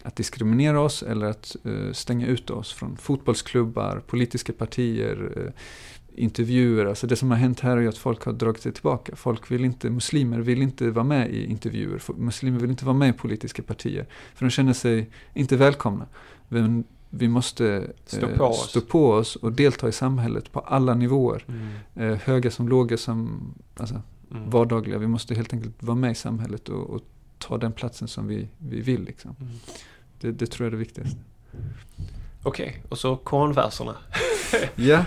att diskriminera oss eller att eh, stänga ut oss från fotbollsklubbar, politiska partier, eh, intervjuer. Alltså det som har hänt här är att folk har dragit sig tillbaka. Folk vill inte, muslimer vill inte vara med i intervjuer. Muslimer vill inte vara med i politiska partier. För de känner sig inte välkomna. Men vi måste stå på, eh, stå på, oss och delta i samhället på alla nivåer. Mm. Eh, höga som låga som alltså, mm. vardagliga. Vi måste helt enkelt vara med i samhället och, och ta den platsen som vi, vi vill. Liksom. Mm. Det, det, tror jag är det viktigaste. Okej, okay, och så koranverserna. [LAUGHS] ja.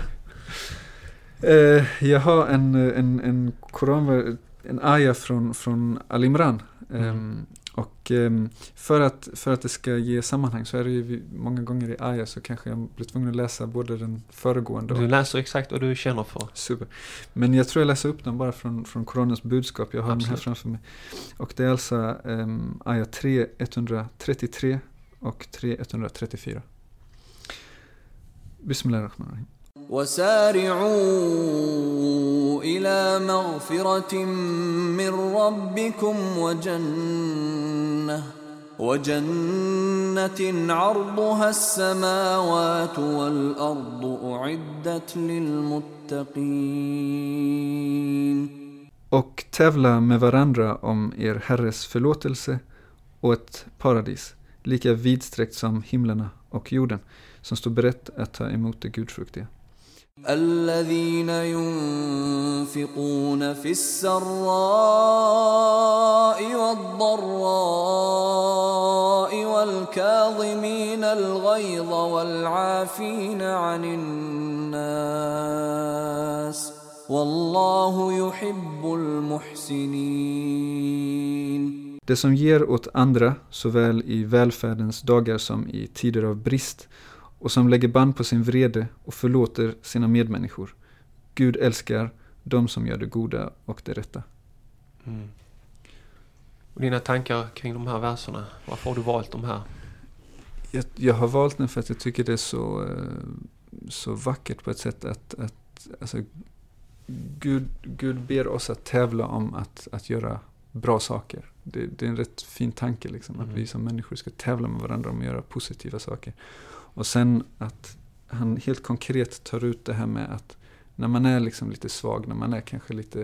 Eh, jag har en, en, en koran, en aya från, från Al-Imran. Mm. Och um, för, att, för att det ska ge sammanhang så är det ju många gånger i aya så kanske jag blir tvungen att läsa både den föregående och... Du läser exakt vad du känner för. Super. Men jag tror jag läser upp den bara från, från Koranens budskap. Jag har Absolut. den här framför mig. Och det är alltså um, aya 3, 133 och 3, 134. Bismillahirrahmanirrahim. وسارعوا إلى مغفره من ربكم وجنه وجنه عرضها السماوات والارض اعدت للمتقين Och tävla med varandra om er Herres förlåtelse och ett paradis, lika vidsträckt som himlarna och jorden, som står berett att ta emot det gudfruktiga. الذين ينفقون في السراء والضراء والكاظمين الغيظ والعافين عن الناس والله يحب المحسنين. Det som ger åt andra, såväl i välfärdens dagar som i tider av brist, och som lägger band på sin vrede och förlåter sina medmänniskor. Gud älskar de som gör det goda och det rätta. Mm. Och dina tankar kring de här verserna? Varför har du valt de här? Jag, jag har valt den för att jag tycker det är så, eh, så vackert på ett sätt att, att alltså, Gud, Gud ber oss att tävla om att, att göra bra saker. Det, det är en rätt fin tanke liksom, mm. att vi som människor ska tävla med varandra om att göra positiva saker. Och sen att han helt konkret tar ut det här med att när man är liksom lite svag, när man är kanske lite,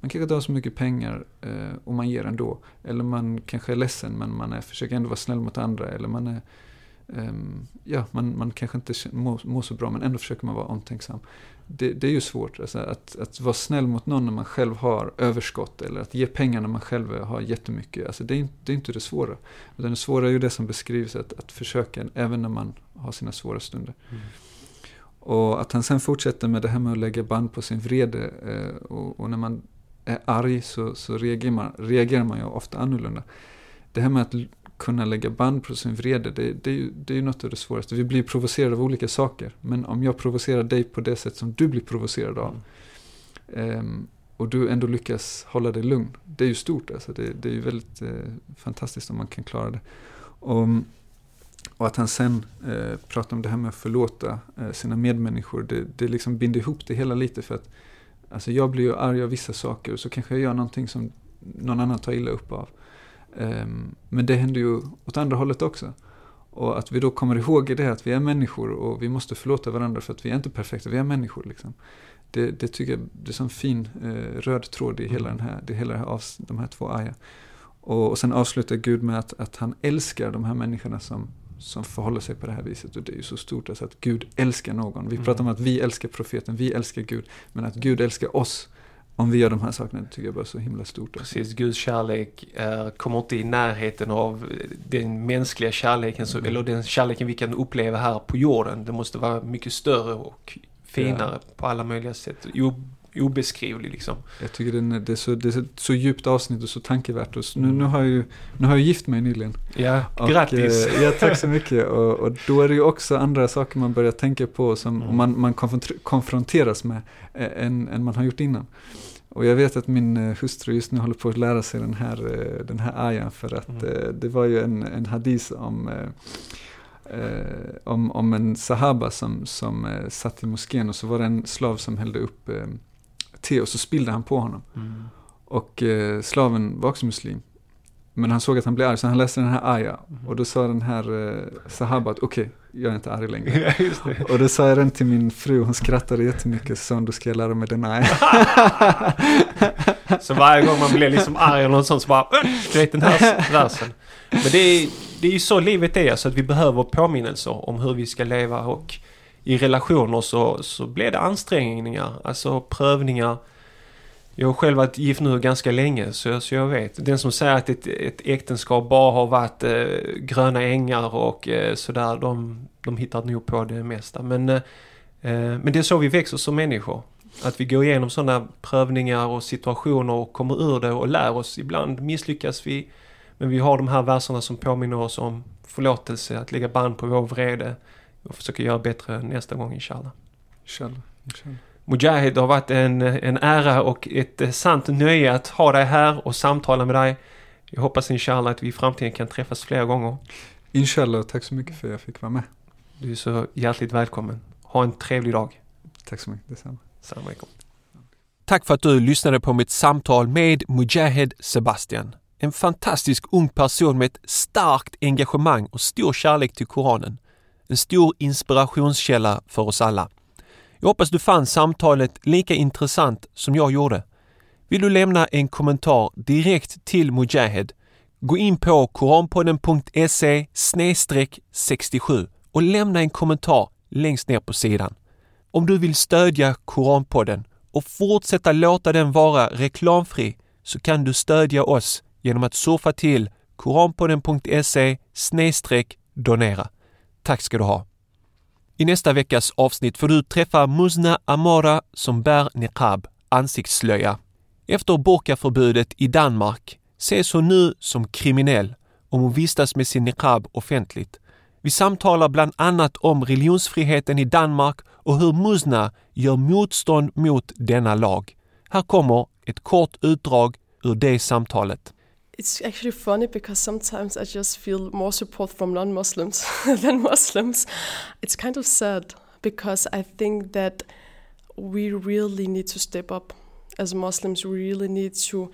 man kanske inte har så mycket pengar eh, och man ger ändå. Eller man kanske är ledsen men man är, försöker ändå vara snäll mot andra. Eller man är, um, ja, man, man kanske inte mår, mår så bra men ändå försöker man vara omtänksam. Det, det är ju svårt, alltså, att, att vara snäll mot någon när man själv har överskott eller att ge pengar när man själv har jättemycket. Alltså, det, är, det är inte det svåra. Utan det svåra är ju det som beskrivs, att, att försöka även när man har sina svåra stunder. Mm. Och att han sen fortsätter med det här med att lägga band på sin vrede. Eh, och, och, när man är arg så, så reagerar, man, reagerar man ju ofta annorlunda. Det här med att kunna lägga band på sin vrede, det, det, är ju, det är ju något av det svåraste. Vi blir provocerade av olika saker. Men om jag provocerar dig på det sätt som du blir provocerad av. Mm. Um, och du ändå lyckas hålla dig lugn. Det är ju stort alltså. Det, det är ju väldigt eh, fantastiskt om man kan klara det. Och, och att han sen eh, pratar om det här med att förlåta eh, sina medmänniskor. Det, det liksom binder ihop det hela lite. för att Alltså jag blir ju arg av vissa saker och så kanske jag gör någonting som någon annan tar illa upp av. Um, men det händer ju åt andra hållet också. Och att vi då kommer ihåg det att vi är människor och vi måste förlåta varandra för att vi är inte perfekta, vi är människor. Liksom. Det, det tycker jag det är en fin eh, röd tråd i hela, den här, det hela här, de här två aja. Och, och sen avslutar Gud med att, att han älskar de här människorna som, som förhåller sig på det här viset. Och det är ju så stort alltså att Gud älskar någon. Vi pratar om att vi älskar profeten, vi älskar Gud. Men att Gud älskar oss om vi gör de här sakerna, det tycker jag bara är så himla stort. Precis, Guds kärlek är, kommer inte i närheten av den mänskliga kärleken, mm. eller den kärleken vi kan uppleva här på jorden. Det måste vara mycket större och finare ja. på alla möjliga sätt. O, obeskrivlig liksom. Jag tycker den, det, är så, det är så djupt avsnitt och så tankevärt. Och så, nu, nu, har jag ju, nu har jag gift mig nyligen. Ja, och, grattis! Eh, ja, tack så mycket. [LAUGHS] Och, och, då är det ju också andra saker man börjar tänka på som mm. man, man konfronteras med eh, än, än man har gjort innan. Och jag vet att min eh, hustru just nu håller på att lära sig den här, eh, den här ayan för att mm. Det var ju en, en hadis om om, om en sahaba som, som satt i moskén och så var det en slav som hällde upp te och så spillde han på honom. Mm. Och slaven var också muslim. Men han såg att han blev arg så han läste den här aya. Mm. Och då sa den här eh, sahaba att okej, okay, jag är inte arg längre. [LAUGHS] Ja, och då sa jag den till min fru, hon skrattade jättemycket. Så sa hon, då ska jag lära mig den aya. [LAUGHS] så varje gång man blir liksom arg eller något sånt så bara, du vet den här versen. Men det är, det är ju så livet är, så att vi behöver påminnelser om hur vi ska leva och i relationer så, så blir det ansträngningar, alltså prövningar jag har själv varit gift nu ganska länge så, så jag vet. Den som säger att ett, ett äktenskap bara har varit eh, gröna ängar och eh, sådär, de, de hittar nog på det mesta. Men, eh, eh, men det är så vi växer som människor. Att vi går igenom sådana prövningar och situationer och kommer ur det och lär oss. Ibland misslyckas vi. Men vi har de här verserna som påminner oss om förlåtelse, att lägga band på vår vrede och försöka göra bättre nästa gång inshallah. Inshallah. inshallah. Mujahid, det har varit en, en ära och ett eh, sant nöje att ha dig här och samtala med dig. Jag hoppas inshallah att vi i framtiden kan träffas flera gånger. Inshallah, tack så mycket för att jag fick vara med. Du är så hjärtligt välkommen. Ha en trevlig dag. Tack så mycket, detsamma. Salam alaikum. Tack för att du lyssnade på mitt samtal med Mujahid Sebastian. En fantastisk ung person med ett starkt engagemang och stor kärlek till Koranen. En stor inspirationskälla för oss alla. Jag hoppas du fann samtalet lika intressant som jag gjorde. Vill du lämna en kommentar direkt till Mujahed, Gå in på koranpodden.se 67 och lämna en kommentar längst ner på sidan. Om du vill stödja Koranpodden och fortsätta låta den vara reklamfri så kan du stödja oss genom att surfa till koranpodden.se donera. Tack ska du ha! I nästa veckas avsnitt får du träffa Muzna Amara som bär niqab, ansiktsslöja. Efter burkaförbudet i Danmark ses hon nu som kriminell om hon vistas med sin niqab offentligt. Vi samtalar bland annat om religionsfriheten i Danmark och hur Muzna gör motstånd mot denna lag. Här kommer ett kort utdrag ur det samtalet. It's actually funny because sometimes I just feel more support from non Muslims [LAUGHS] than Muslims. It's kind of sad because I think that we really need to step up as Muslims. We really need to.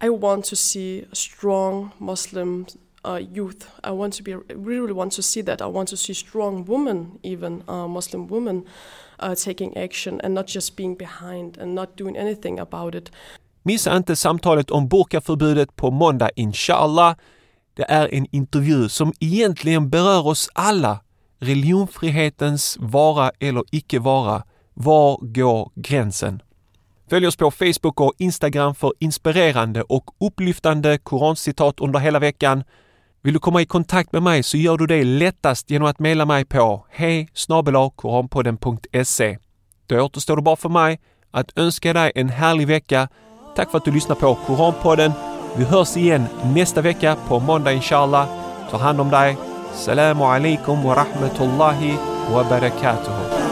I want to see strong Muslim uh, youth. I want to be really want to see that. I want to see strong women, even uh, Muslim women, uh, taking action and not just being behind and not doing anything about it. Missa inte samtalet om burkaförbudet på måndag inshallah. Det är en intervju som egentligen berör oss alla. Religionfrihetens vara eller icke vara. Var går gränsen? Följ oss på Facebook och Instagram för inspirerande och upplyftande korancitat under hela veckan. Vill du komma i kontakt med mig så gör du det lättast genom att mejla mig på hej koranpodden.se. Då återstår det bara för mig att önska dig en härlig vecka. Tack för att du lyssnar på Koranpodden. Vi hörs igen nästa vecka på måndag inshallah. Ta hand om dig. Salamu alaikum wa rahmatullahi wa barakatuhu.